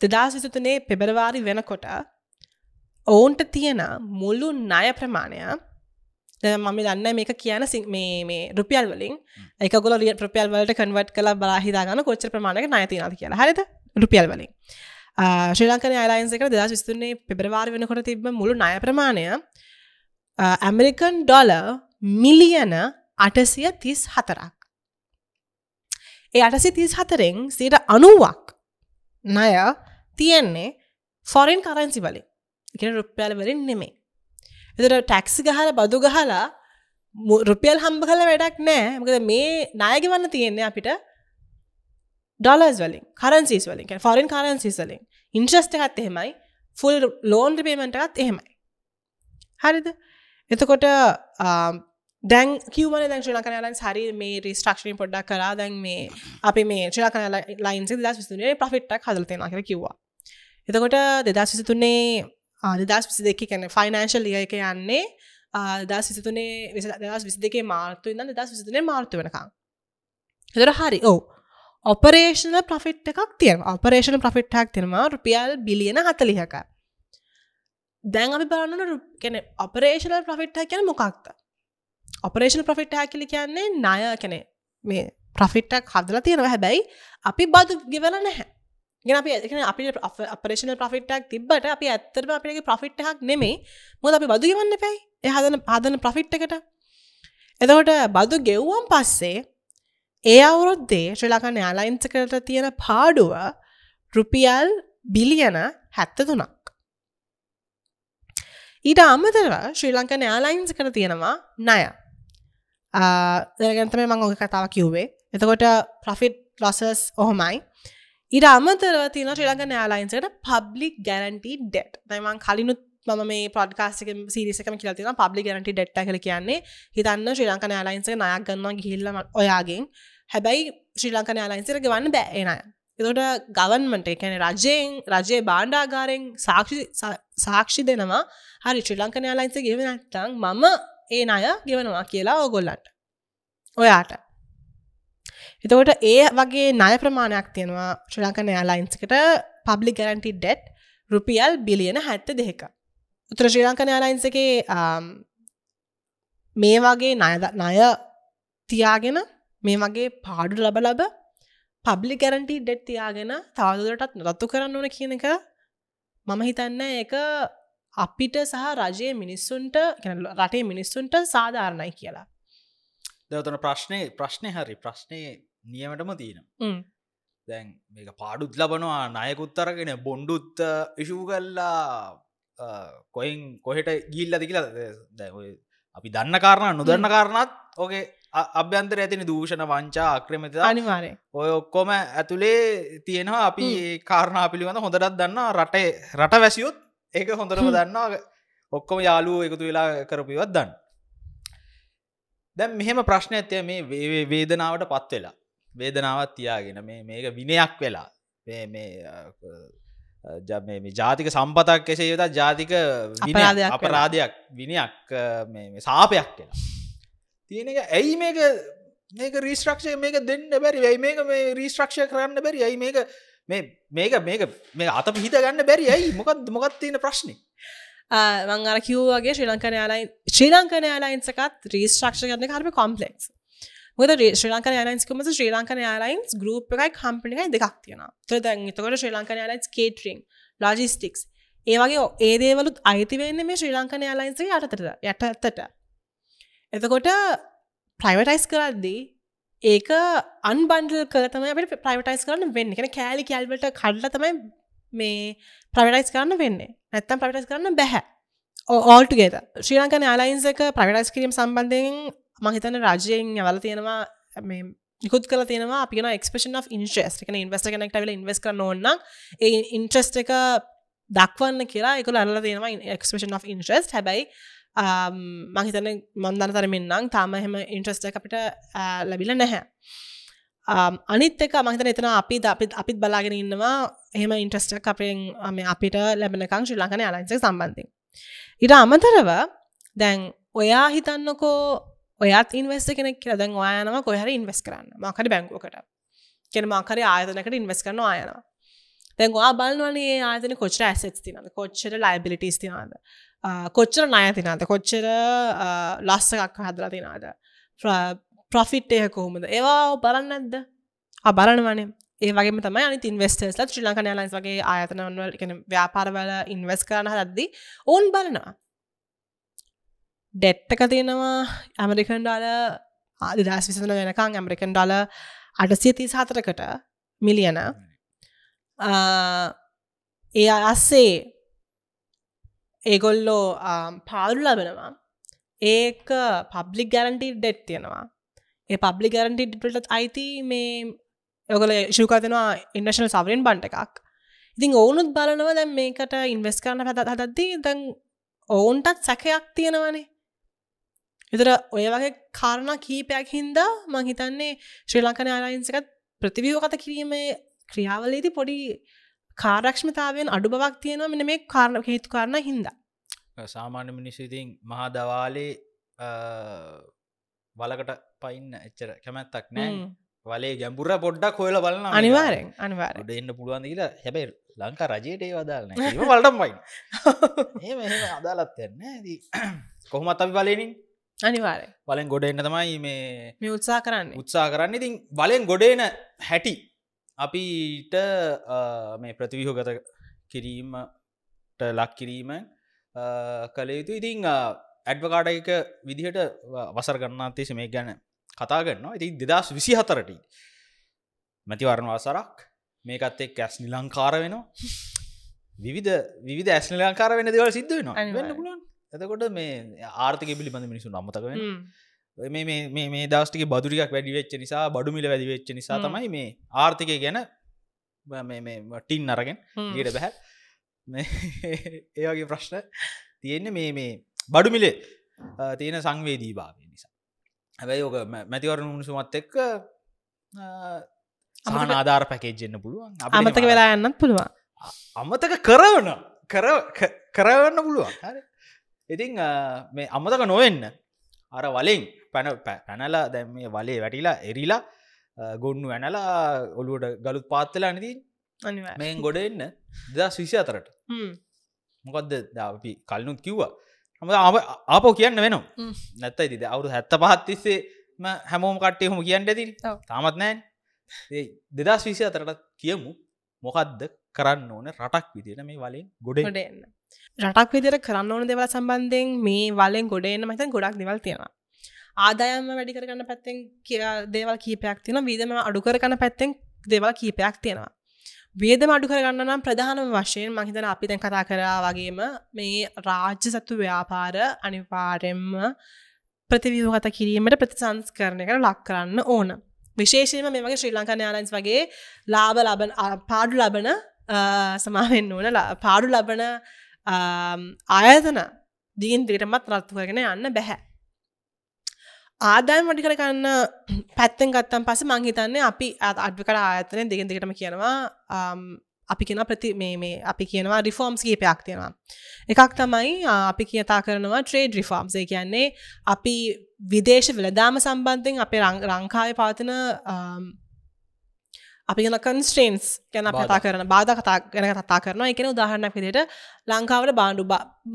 දෙදස් විසිතුනේ පෙබරවාරි වෙනකොට ඔවුන්ට තියෙන මුල්ලු ණය ප්‍රමාණය දැන් මම දන්න මේක කියන මේ රුපියල් වලින් එක ගොල රිය ප්‍රපියල් වලට කන්වට් කලා බලාහිදාගන්න කොච්ච ප්‍රමාණක නය තියනද කියලා. හරිත රුපියල් වලින්. ශ්‍රී ලංකන අයිලයින්ස එක දෙදස් විස්තුන්නේ පෙබරවාරි වෙනකොට තිබ මුළු ණය ප්‍රමාණය ඇමරිකන් ඩොල මිලියන අටසිය තිස් හතරක් ඒ අටසි තිස් හතරෙන් සීට අනුවක් ණය තියෙන්නේ ෆොරින් කරන්සි වලින්. එක රුපියල් වලින් නෙමේ එතට ටැක්සි ගහල බදු ගහලා මු- රුපියල් හම්බ කල වැඩක් නෑ. මකද මේ නායගවන්න තියෙන්නේ අපිට ඩොලස් වලින් කරන්සිස් වලින්. ෆොරින් කරන්සිස් වලින්. ඉන්ට්‍රස්ට එකත් එහෙමයි. ෆුල් ලෝන් පේමටත් එහෙමයි. හරිද? එතකොට දැන් කිවන දැන් ශ්‍රී ලංකන ලයින් හරි මේ රිස්ට්‍රක්ෂණ පොඩ්ඩක් කරා. දැන් මේ අපි මේ ශ්‍රී ලංකන ලයින්ස දස් විස්තුනේ ප්‍රෆිට්ටක් හදලතෙන කර කිව්වා. එතකොට දෙදස් විසිතුනේ දෙදස් විසි දෙක කැන ෆයිනන්ශල් ලිය එක යන්නේ දස් විසිතුනේ දස් විසි දෙකේ මාර්තු ඉන්න දස් විසිතුනේ මාර්තු වෙනකම් එතර හරි ඕ ඔපරේෂන ප්‍රෆිට් එකක් තියෙන ඔපරේෂන ප්‍රෆිට්ටක් තියෙනවා රුපියල් බිලියන හතලිහක. දැන් අපි බලන්න කැන ඔපරේෂනල් ප්‍රෆිට්හ කියන මොකක්ද? ඔපරේෂන ප්‍රෆිට් හැකිලි කියන්නේ ණය කැනෙ මේ ප්‍රෆිට්ටක් හදලා තියෙනවා. හැබැයි අපි බදු ගෙවල නැහැ. ගෙන අපි ඇ අපි අපරේෂන ප්‍රෆිට්ටක් තිබට අපි ඇත්තරම අපිගේ ප්‍රෆිට්ටක් නෙමේ මොද අපි බදු ගවන්න පැයි එ හදන ආදන ප්‍රෆිට් එකට. එතකොට බදු ගෙව්වම් පස්සේ ඒ අවුරුද්දේ ශ්‍රී ලකන් යාලයින්සකට තියෙන පාඩුව රුපියල් බිලියන හැත්ත තුනක් ඊට අමතරව ශ්‍රී ලංකන යාලයින්ස් කර තියෙනවා ණය. දැගන්තම මං ඕක කතාව කිව්වේ. එතකොට ප්‍රෆිට් ලොසස් ඔහොමයි. ඉට අමතරව තින ශ්‍රී ලංකන යාලයින්සට පබ්ලික් ගැරන්ටි ඩෙට් දයිමන් කලිනුත් මම මේ පොඩ්කාස්ක සිරිසකම කියලතින පබ්ලි ගැරටි ඩෙට්ට කල කියන්නේ. හිතන්න ශ්‍රී ලංකන යාලයින්ස නයක් ගන්නවා ගිහිල්ලම ඔයාගෙන්. හැබැයි ශ්‍රී ලංකන යාලයින්සර ගවන්න බෑනය එතොට ගවන්මට එකැන රජයෙන් රජයේ බාණ්ඩාගාරෙන් සාක්ෂි සාක්ෂි දෙනවා. හරි ශ්‍රී ලංකන යාලයින්ස ගෙවනටං මම ඒ අය ගෙවනවා කියලා ඕගොල්ලන්ට. ඔයාට. එතකොට ඒ වගේ ණය ප්‍රමාණයක් තියෙනවා ශ්‍රී ලංකන යාලයින්ස්කට පබ්ලි ගැරන්ටි ඩෙට් රුපියල් බිලියන හැත්ත දෙක උතර ශ්‍රී ලංකන යාලයින්සගේ මේ වගේ ණය තියාගෙන මේ වගේ පාඩු ලබ ලබ පබ්ලි ගැරන්ටි ඩෙට් තියාගෙන තවදුරටත් රත්තු කරන්න ඕන කියන එක මම හිතන්න එක අපිට සහ රජයේ මිනිස්සුන්ට රටේ මිනිස්සුන්ට සාධාරණයි කියලා. දවතන ප්‍රශ්නය ප්‍රශ්නය හරි ප්‍රශ්නය නියමටම තියෙන දැන් මේක පාඩුත් ලබනවා නයකුත්තරගෙන බොන්්ඩුත් ඉශූ කල්ලා කොයින් කොහෙට ගිල්ලද කියලා. දැ අපි දන්න කාරණ නොදන්න කාරණත් ඕගේ අභ්‍යන්තර ඇතින. දූෂණ වංචා අක්‍රමත අනිවාරය ඔය ඔක්කොම ඇතුළේ තියෙනවා. අපි කාරණා පිළිබඳ හොඳටත් දන්න රටේ රට වැසියුත් ඒක හොඳරම දන්නවා. ඔක්කොම යාලුව එකතු වෙලා කරපිවත් දන්න දැම් මෙහෙම ප්‍රශ්න ඇතය මේ වේදනාවට පත් වෙලා වේදනාවත් තියාගෙන මේ මේක විනයක් වෙලා. මේ ජාතික සම්පතක් කෙසේ යුත ජාතික අපරාධයක් විනයක් සාපයක් කියලා තියෙන එක ඇයි මේක මේක රීස්ට්‍රක්ෂය මේක දෙන්න බැරි? ඇයි මේක මේ රීස්ට්‍රක්ෂය කරන්න බැරි? ඇයි මේක මේක මේක මේ අත පිහිත ගන්න බැරි? ඇයි? මොකක්ද මොකත් තියෙන ප්‍රශ්නය මං අර කිව්වගේ ශ්‍රී ලංකන යාලයින් ශ්‍රී ලංකන යාලයින්සකත් රීස්ට්‍රක්ෂ කරන කරම කොම්පලෙක්ස් මොද ශ්‍රී ලංකන යාලයින්ස්කම ශ්‍රී ලංකන යාලයින්ස් ගරුප් එකයි කම්පිනිකයි දෙකක් තියෙන ත දැන් තකොට ශ්‍රී ලංකන යාලයින්ස් කේටරිං ලොජිස්ටික්ස් ඒවගේ ඒදේවලුත් අයිතිවෙන්න මේ ශ්‍රී ලංකන යාලයින්සගේ යටතට යට ඇත්තට එතකොට ප්‍රයිවටයිස් කරද්දී ඒක අන්බන්ඩල් කර තමයි අපට ප්‍රයිවටයිස් කරන්න වෙන්න. කෙන කෑලි කැල්වට කඩල තමයි මේ ප්‍රවිටයිස් කරන්න වෙන්නේ. නැත්තම් ප්‍රවිටයිස් කරන්න බැහැ ඕල්ටුගේද ශ්‍රී ලංකන අලයින්සක ප්‍රවිටයිස් කිරීම සම්බන්ධයෙන් මහිතන රජයෙන් යවල තියෙනවා නිකුත් කල තියෙනවා. අපින එක්ස්පේෂන් of ඉන්ට්‍රස් එකන ඉන්වස්ට කනෙක්ට වෙල ඉන්වස් කරන ඕන්න ඒ ඉන්ට්‍රස්ට එක දක්වන්න කියලා එක අල්ල තියෙනවා එක්ස්පේෂන් of ඉන්ට්‍රස් හැබයි um, මහිතන මන්දන තරමින්නම් තාම එහෙම ඉන්ට්‍රස්ට අපිට uh, ලැබිල නැහැ. Um, අනිත් එක මහිතන එතන අපි අපිත් අපිත් බලාගෙන ඉන්නවා එහෙම ඉන්ට්‍රස්ටක් අපෙන් uh, අපිට ලැබෙනකං ශ්‍රී ලංකන අලයින්සක සම්බන්ධින් ඉට අමතරව දැන් ඔයා හිතන්නකෝ ඔයත් ඉන්වස්ස කෙනෙක් කියලා දැන් ඔයානම කොහරි ඉන්වස් කරන්න. මකරි බැංකුවකට. කෙන මකරි ආයතනකට ඉන්වස් කරන ආයනවා තැන් වා බලන්නවනේ ඒ ආතන කොච්චර ඇසෙත් තිනද කොච්චර ලයිබිලිටස් තිනාද කොච්චර ණය තිනාද කොච්චර ලස්සකක් හදලා තිනාද ප්‍රොෆිට් එහ කොහොමද? ඒවා බලන්න ඇද්ද බලන වනේ ඒ වගේ තමයි අනි ඉන්වස්ටර්ස්ල ශ්‍රී ලංක ලයින්ස් වගේ ආයතනවල් එක ව්‍යාපාරවල ඉන්වස් කරන හදද්දි ඕන් බලනවා. ඩෙට්ටක තියෙනවා. ඇමරිකන් ඩාල ආදිදස් විසඳන වෙනකං ඇමරිකන් ඩාල අටසිය තිස් හතරකට මිලියන. ඒ අස්සේ ඒගොල්ලෝ පාලු ලබනවා. ඒක පබ්ලික් ගැරන්ටි ඩෙට් තියෙනවා. ඒ පබ්ලි ගැරන්ටි ඩිටට අයිති මේ ඔගල ශුකතනවා ඉන්ඩශනල් සවරෙන් බන්ට එකක්. ඉතින් ඔවුනුත් බලනව දැන් මේකට ඉන්වස් කරන පැත් හදද්දී දැන් ඔවුන්ටත් සැකයක් තියෙනවනේ එතර ඔය වගේ කාරණ කීපයක් හින්දා මං හිතන්නේ ශ්‍රී ලංකන ආරයින්සකත් ප්‍රතිවියෝ කත කිරීමේ ක්‍රියාවලේදී පොඩි කාරක්ෂමතාවෙන් අඩු බවක් තියෙනවා මෙන මේ කාරණ හේතු කාරණ හින්දා. සාමාන්‍ය මිනිස්සු ඉතින් මහා දවාලේ වලකට පයින්න එච්චර කැමැත්තක් නෑ. වලේ ගැඹුර පොඩ්ඩක් හොයල බලන්න අනිවාරෙන් අනිවාර ඩ එන්න පුළුවන් කියලා හැබැයි ලංකා රජයට වදාලන වලටම් පයින් ඒ අදාලත් යන්න දී කොහොමත් අපි බලනින් අනිවාරය වලෙන් ගොඩ එන්න තමයි මේ මේ උත්සා කරන්න. උත්සා කරන්න. ඉතින් බලෙන් ගොඩේන හැටි අපිට මේ ප්‍රතිවිහෝගත කිරීමට ලක් කිරීම කළ යුතු ඉතිං ඇඩ්වකාඩ එක විදිහට වසර ගන්නාතේශ මේ ගැන කතා කරනවා. ඉති දෙදස් විසි හතරට මැතිවරණ වසරක් මේකත් එක් ඇස් නිලංකාර වෙනවා. විවිධ විධ ඇස් නිලංකාර වෙන දෙවල් සිද්ධ වෙනවා. වෙන්න පුළුවන් එතකොට මේ ආර්ථක පිළිබඳ මිනිසු නම්මතක වෙන. මේ මේ දස්ටික බදුරියක් වැඩි වෙච්ච නිසා බඩුමිල වැඩි වෙච්ච නිසා තමයි මේ ආර්ථකය ගැන ටින් අරගෙන් ගට බැහැ. ඒවගේ ප්‍රශ්න තියෙන්නේ මේ මේ බඩුමිලේ තියෙන සංවේදී භාවය නිසා. හැබැයි ඕක මැතිවරණ උණුසුමත් එක්ක සහන ආධාර පැකේජ්ජෙන්න්න පුළුවන්. අමතක වෙලා යන්නත් පුළුවන්. අමතක කරවන කර කරවන්න පුළුවන්. හරි ඉතිං මේ අමතක නොවෙන්න. අර වලින් පැන පැනලා දැම් මේ වලේ වැටිලා එරිලා ගොන්නු ඇනලා ඔලුවට ගලුත් පාත්තලා නදී මෙන් ගොඩ එන්න දස් විසි අතරට මොකක්ද අපි කල්නුත් කිව්වා. හම ආපෝ කියන්න වෙනවා. නැත්ත ඉතිද අවුරු හැත්ත පහත්තිස්සේ හැමෝම කට්ටේ හොම කියන්න ඇති තාමත් නෑන්. දෙදස් විසි අතරට කියමු. මොකක්ද කරන්න ඕන රටක් විදිට මේ වලින් ගොඩ එන්න රටක් විදිර කරන්න ඕන දෙවල් සම්බන්ධයෙන් මේ වලෙන් ගොඩන්න මත ගොඩක් දෙවල් තියෙනවා. ආදායම වැඩි කරගන්න පැත්තෙන් කිය දේවල් කීපයක් තින වීදම අඩු කරගන්න පැත්තෙන් දෙවල් කීපයක් තියෙනවා. වේදම අඩු කරගන්න නම් ප්‍රධානම වශයෙන් මහිතන අපි දැන් කතා කරා වගේම මේ රාජ්‍ය සත්තු ව්‍යාපාර අනිවාර්යෙන්ම ප්‍රතිවියෝගත කිරීමට ප්‍රතිසංස්කරණය කර ලක් කරන්න ඕන. විශේෂයම මේ වගේ ශ්‍රී ලංකා යාලයින්ස් වගේ ලාබ ලබන පාඩු ලබන සමාවෙන්න ඕන පාඩු ලබන ආයතන දීන් දිටමත් රත්තු කරගෙන යන්න බැහැ ආදායම් වඩි කරගන්න පැත්තෙන් ගත්තම් පස මංහිතන්නේ අපි අඩ්විකට ආයතනය දෙගෙන් දෙකටම කියනවා අපි කියෙන ප්‍රති මේ මේ අපි කියනවා රිෆෝම්ස් කීපයක් තියෙනවා එකක් තමයි අපි කියතා කරනවා ට්‍රේඩ් රිෆෝම්සේ කියන්නේ අපි විදේශ වෙලදාම සම්බන්ධයෙන් අපේ රංකාය පාතන අපි ගෙන කන්ස්ට්‍රේන්ස් ගැන කතා කරන බාධ කතා ගැන කතා කරන එකන උදාහරණක් විදිට ලංකාවට බාඩු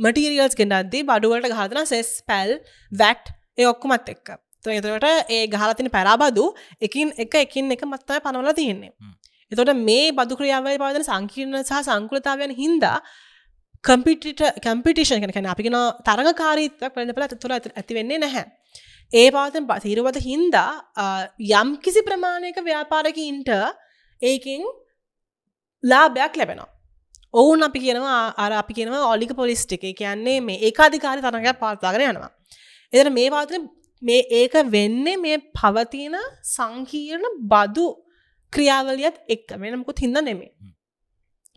මටීරියල්ස් ගෙන්ඩද්දී බඩුවලට ගහතන සෙස් පැල් වැට් ඒ ඔක්කුමත් එක්ක. එතට ඒ ගහලතින පැරාබදු එකින් එක එකින් එක මත්තයි පනවල තියෙන්නේ. එතොට මේ බදු ක්‍රියාවයි පාදන සංකීර්ණ සහ සංකෘතාවයන් හින්දා කම්පිට කම්පිටිෂන් කන අපිගෙන තරගකාරීත්වක් පෙළඳපල තුළ ඇති වෙන්නේ නැහැ. ඒ පාතන් තීරවත හින්දා යම් කිසි ප්‍රමාණයක ව්‍යාපාරකින්ට ඒකින් ලාභයක් ලැබෙනවා. ඔවුන් අපි කියනවා අර අපි කියනවා ඔලික පොලිස්ටික කියන්නේ මේ ඒකාධිකාරි තරගයක් පාත්තාගෙන යනවා. එතන මේ පාතන මේ ඒක වෙන්නේ මේ පවතින සංකීර්ණ බදු ක්‍රියාවලියත් එක් වෙනමකුත් හිද නෙමේ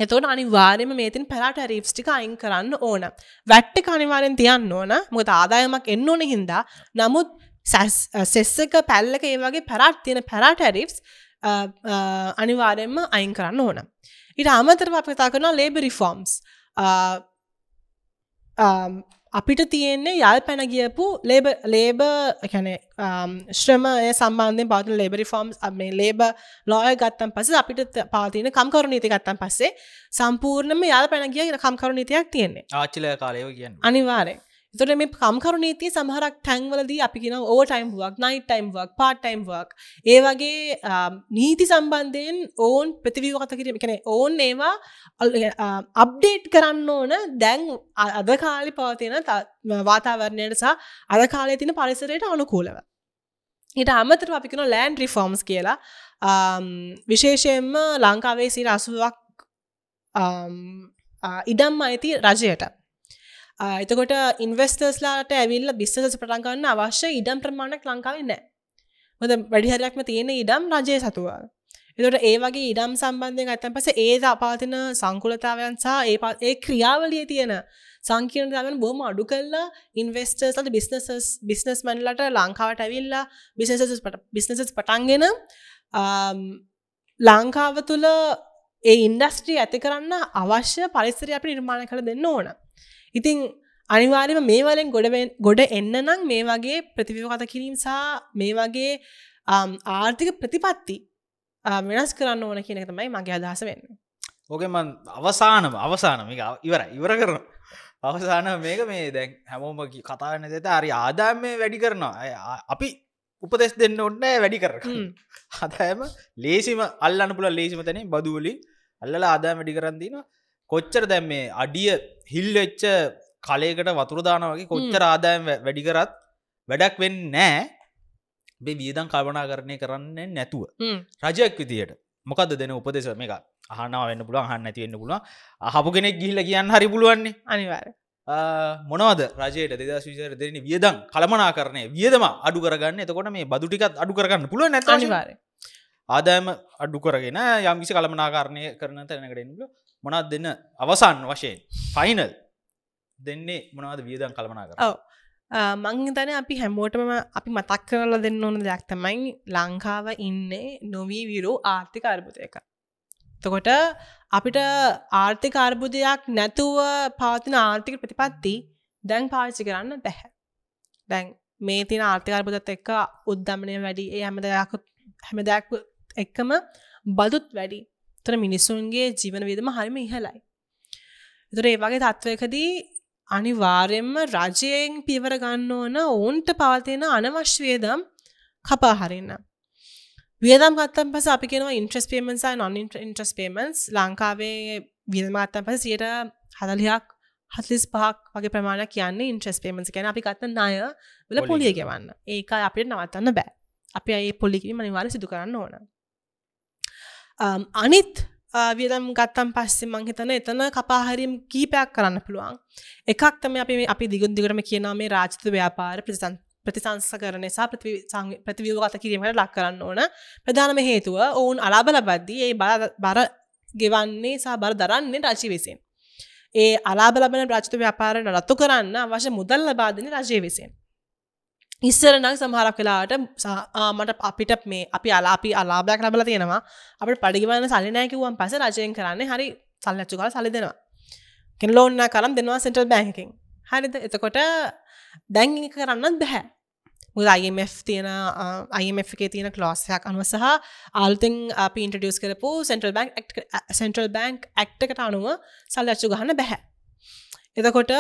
එතවට අනිවාර්යම මේතින් පැලාට රීප්ස්ටික අයින් කරන්න ඕන. වැට්ටි අනිවාරෙන් තියන්න ඕන. මොකද ආදායමක් එන්න ඕන හින්දා. නමුත් සෙස්සක පැල්ලක ඒ වගේ පැරාට් තියෙන පැරාට ඇරිෆ්ස් අනිවාරයෙන්ම අයින් කරන්න ඕන. ඉට අමතරව අපතා කරන ලේබ රිෆෝම්ස් අපිට තියෙන්නේ යල් පැන ගියපු ලේබ ලේබ කැන ශ්‍රමය සම්බන්ධය පවතින ලේබරි ෆෝම්ස් මේ ලේබ ලෝය ගත්තන් පස අපිට පාතින කම්කරු නීති ගත්තන් පස්සේ සම්පූර්ණම යාල් පැන ගිය කම්කරු නීතියක් තියෙන්නේ. ආච්චිල කාලයව කියන්න. අනිවාරය තොට මේ කම්කරු නීතිය සමහරක් ටැන්වලදී අපි කියෙන ඕ ටයිම් වක් නයි ටයිම් වක් පාට ටයිම් වක් ඒ වගේ නීති සම්බන්ධයෙන් ඕන් ප්‍රතිවීවකත කිරීම කන ඕන් ඒවා අප්ඩේට් කරන්න ඕන. දැන් අද කාලි පවතින වාතාවරණයට සහ අද කාලය තින පරිසරයට අනුකූලව. ඊට අමතර අපිකන ලෑන්ඩ රිෆෝම්ස් කියලා. විශේෂයෙන්ම ලංකාවේ සිර අසුවක් ඉඩම් අයිති රජයට. එතකොට ඉන්වස්ටර්ස්ලාට ඇවිල්ල බිස්සස පටන්ගන්න අවශ්‍ය ඉඩම් ප්‍රමාණක් ලංකාවේ නෑ මොද වැඩිහරයක්ම තියෙන ඉඩම් රජය සතුවා. එතට ඒ වගේ ඉඩම් සම්බන්ධයෙන් ඇතන් පස ඒ අපාතින සංකුලතාවයන් සහ ඒ ඒ ක්‍රියාවලිය තියෙන සංකීර්ණතාවන් බොහම අඩු කල්ලා ඉන්වස්ටර්ස්ලට බිස්නසස් බිස්නස් මන්ලට ලංකාවට ඇවිල්ලා බිසස බිස්නසස් පටන්ගෙන ලංකාව තුළ ඒ ඉන්ඩස්ට්‍රී ඇති කරන්න අවශ්‍ය පරිස්සරය අපි නිර්මාණ කළ දෙන්න ඕන. ඉතිං අනිවාර්යම මේ වලින් ගොඩ ගොඩ එන්න නම් මේ වගේ ප්‍රතිවිකත කිරීම සහ මේ වගේ ආර්ථික ප්‍රතිපත්ති වෙනස් කරන්න ඕන කියන තමයි මගේ අදහස වෙන්න. ඕකෙම අවසානම අවසානම ඉවර ඉවර කරන අවසාන මේක මේ දැන් හැමෝම කතාන්න දෙත අරි ආදාම වැඩි කරනවා. අපි උපදෙස් දෙන්න ඔන්න වැඩි කර හතෑම ලේසිම අල්ලන්න පුළ ලේසිම තැන බදුවලින් අල්ල ආදාම වැඩි කරන්දින කොච්චර දැම් මේ අඩිය හිල් වෙච්ච කලයකට වතුරදාන වගේ කොච්චර ආදායම් වැඩි කරත් වැඩක් වෙන්න නෑ බේ වියදම් කල්පනා කරණය කරන්නේ නැතුව. රජයක් විදියට. මොකද දෙන උපදෙස මේක අහනාව වෙන්න පුළුව හන්න ඇතිවෙන්න පුළුව අහපු කෙනෙක් ගිහිල කියන්න හරි පුළුවන්නේ. අනිවාර මොනවද රජයට දෙදස් විසර දෙන වියදම් කළමනා කරනය වියදම අඩු කරගන්න. එතකොට මේ බදුටිකත් අඩු කරගන්න පුළුව නැත ආදායම අඩු කරගෙන යම්කිසි කළමනාකාරණය කරන තැනකටෙන්ල මොනත් දෙන්න? අවසන් වශයෙන්. ෆයිනල් දෙන්නේ මොනවද වියදම් කළමනා කර ඔව. මංතන අපි හැමෝටම අපි මතක් කරල දෙන්න ඕන දෙයක් තමයි ලංකාව ඉන්නේ නොවී විරු ආර්ථික අර්බුදයක. තකොට අපිට ආර්ථික අර්බුදයක් නැතුව පවතින ආර්ථික ප්‍රතිපත්ති දැන් පාවිච්චි කරන්න බැහැ. දැන් මේ තින ආර්ථික අර්බුදත් එක්ක උද්ධමනය වැඩි ඒ හැම දෙයක් හැම දෙයක් එක්කම බදුත් වැඩි. තර මිනිස්සුන්ගේ ජීවන වියදම හරිම ඉහලයි. එතුර ඒ වගේ තත්ත්වයකදී අනිවාර්යෙන්ම රජයෙන් පිවර ගන්න ඕන ඔවුන්ට පවතින අනවශ්‍යයදම් කපා හරින්න. වියදම් ගත්තන් පස අපි කෙනවා ඉන්ට්‍රස් පේමන්සා නොන් ඉන්ට්‍රස් පේමන්ස් ලංකාවේ වියදමත්තන් පස සියට හදලියක් හත්ලිස් පහක් වගේ ප්‍රමාණ කියන්නේ ඉන්ට්‍රස් පේමන්ස් ගැන අපි ගත්ත නාය වල පොලිය ගෙවන්න. ඒක අපිට නවත්තන්න බෑ. අපි අයි පොල්ලිකිරීම අනිවාර සිදු කරන්න ඕන අනිත් වියදම් ගත්තම් පස්සේ මං හිතන එතන කපාහරීම් කීපයක් කරන්න පුළුවන්. එකක් තම අපි අපි දිගුත් දිගටම කියනා මේ රාජිත ව්‍යාපාර ප්‍රතිසන් ප්‍රතිසංස කරන නිසා ප්‍රතිවියගත කිරීමට ලක් කරන්න ඕන. ප්‍රධානම හේතුව ඔවුන් අලාබ ලබද්දී ඒ බර ගෙවන්නේ සහ බර දරන්නේ රජි විසින්. ඒ අලාබ ලබන රාජිත ව්‍යාපාර නරත්තු කරන්න අවශ්‍ය මුදල් ලබාදන රජය විසින්. ඉස්සරනක් සමහරක් වෙලාට මට අපිට මේ අපි අලාපි අලාභයක් ලබල තියෙනවා. අපට පඩිගවන්න සලිනෑකිවන් පස රජයෙන් කරන්න හරි සල්ලච්චු කල සලි දෙනවා. කෙන ලෝන්න කරම් දෙනවා සෙන්ටල් බැංකින් හරිද? එතකොට දැංගි කරන්නත් බැහැ. මුද IMF තියෙන IMF එකේ තියෙන කලෝසයක් අනුව සහ ආල්තෙන් අපි ඉන්ටඩියස් කරපු සෙන්ටල් බැංක් සෙන්ට්‍රල් බැංක් ඇක්ටකට අනුව සල්ලච්චු ගහන්න බැහැ. එතකොට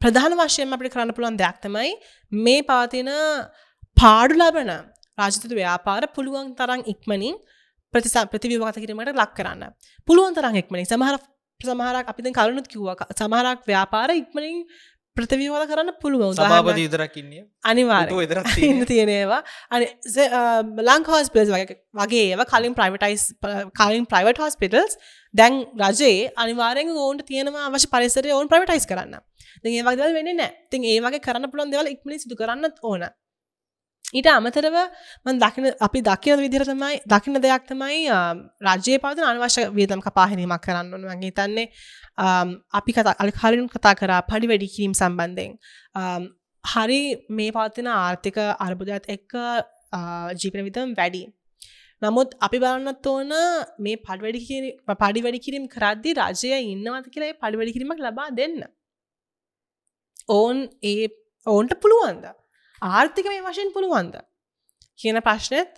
ප්‍රධාන වශයෙන් අපිට කරන්න පුළුවන් දෙයක් තමයි මේ පවතින පාඩු ලබන රාජතතු ව්‍යාපාර පුළුවන් තරම් ඉක්මනින් ප්‍රතිසා ප්‍රතිවිවාත කිරීමට ලක් කරන්න. පුළුවන් තරම් ඉක්මනින්. සමහර සමහරක් අපිත කරුණුත් කිව්ව සමහරක් ව්‍යාපාර ඉක්මනින් ප්‍රතිවිවාද කරන්න පුළුවන්. සභාපති විතරක්කින්නේ අනිවාර ඉන්න? තියෙනවා අනි ලංක හෝස්පිටස් වගේ ඒව. කලින් ප්‍රයිවටයිස් කලින් ප්‍රයිවට් හෝස්පිටල්ස් දැන් රජයේ අනිවාරෙන් ඕන්ට තියෙනවා අවශ්‍ය පරිසරය ඕන් ප්‍රයිවටයිස් කරන්න. ඒ වගේ වෙන්න නෑ තින් ඒ වගේ කරන්න පුළන් දෙවල් ඉක්මනි සිදු කරන්න ඕන ඊට අමතරව මන් දකින අපි දකින විදිර තමයි දකින දෙයක් තමයි රජයේ පවත අනවශ්‍ය වේදම් කපාහිනීමක් කරන්න ඕන. වගේ තන්නේ අපි කතා අල් කලින් කතා කරා පඩි වැඩි කිරීම් සම්බන්ධයෙන්. හරි මේ පවතින ආර්ථික අර්බුදත් එක්ක ජීපන විතම් වැඩි. නමුත් අපි බලන්නත් ඕන මේ පඩ වැඩි පඩි වැඩි කිරීම කරද්දි රජය ඉන්නවත කියලා පඩි වැඩි කිරීමක් ලබා දෙන්න. ඕන් ඒ ඔවුන්ට පුළුවන්ද? ආර්ථික මේ වශයෙන් පුළුවන්ද? කියන ප්‍රශ්නයත්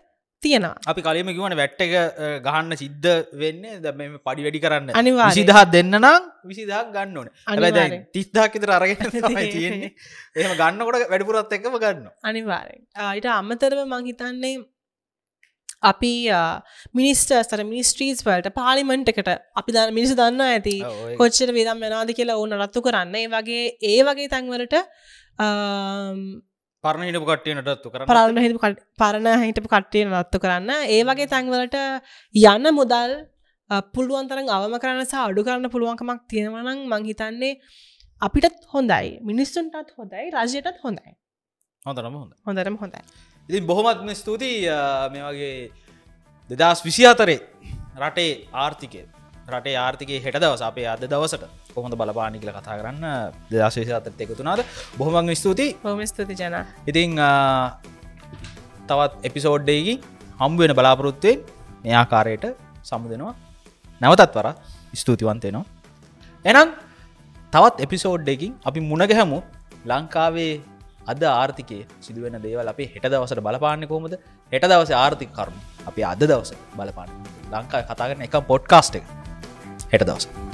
තියෙනවා. අපි කලීම කිවන වැට්ට එක ගහන්න සිද්ධ වෙන්න. ද පඩි වැඩි කරන්න. අනිවාර්යෙන්. විසිදහත් දෙන්න නම් විසිදහක් ගන්න ඕන. අනිවාර්යෙන්. තිස්දාකිතර අරගෙන තමයි තියෙන්නේ. එහම ගන්නකොට වැඩිපුරත් එක්කම ගන්න අනිවාරෙන් අයිට අමතරව මංහිතන්නේ අපි මිනිස්ටර්ස්තර මිනිස්ට්‍රීස් වලට පාලිමෙන්ට් එකට අපි ද මිනිස දන්න ඇති කොච්චර විදම් වෙනාද කියලා ඕන රත්තු කරන්න. ඒ වගේ ඒ වගේ තැන්වලට පරණ හිටපු කට්ටියනටත්තු කරන්න. පරණ හිටපු කට- පරණ හිටපු කට්ටිය නත්තු කරන්න. ඒ වගේ තැන්වලට යන්න මුදල් පුළුවන් තරම් අවම කරන්න සහ අඩු කරන්න පුළුවන්කමක් තියෙනවනම් මංහිතන්නේ අපිටත් හොඳයි. මිනිස්සුන්ටත් හොඳයි. රජයටත් හොඳයි. හොඳනම හොඳ හොඳරම හොඳයි. ඉතින් බොහොමත්ම ස්තුතියි මේ වගේ දෙදස් විසි අතරේ රටේ ආර්ථිකය. රටේ ආර්ථිකය හෙට දවස අපේ අද දවසට කොහොඳ බලපානි කියල කතා කරන්න අතරත් එකතුනාද බොහොමක් ස්තුතියි. බොම ස්තුති ජන. ඉතිං තවත් එපිසෝඩ්ඩයකි හම්බුවෙන බලාපොරොත්තුවෙන් මේ ආකාරයට සමුදෙනවා. නැවතත් වර ස්තුතිවන්තයනවා එනම් තවත් එපිසෝඩ්ඩකින් අපි මුණගැහැමු ලංකාවේ අද ආර්ථිකය සිදුවෙන දේවල් අපි හෙට දවසට බලපාන්න කොමද හෙට දවස ආර්ථික කරුණු. අපි අද දවස බලපාන්න. ලංකා කතාගරන එක පොඩ්කාස්ට් එක. හෙට දවස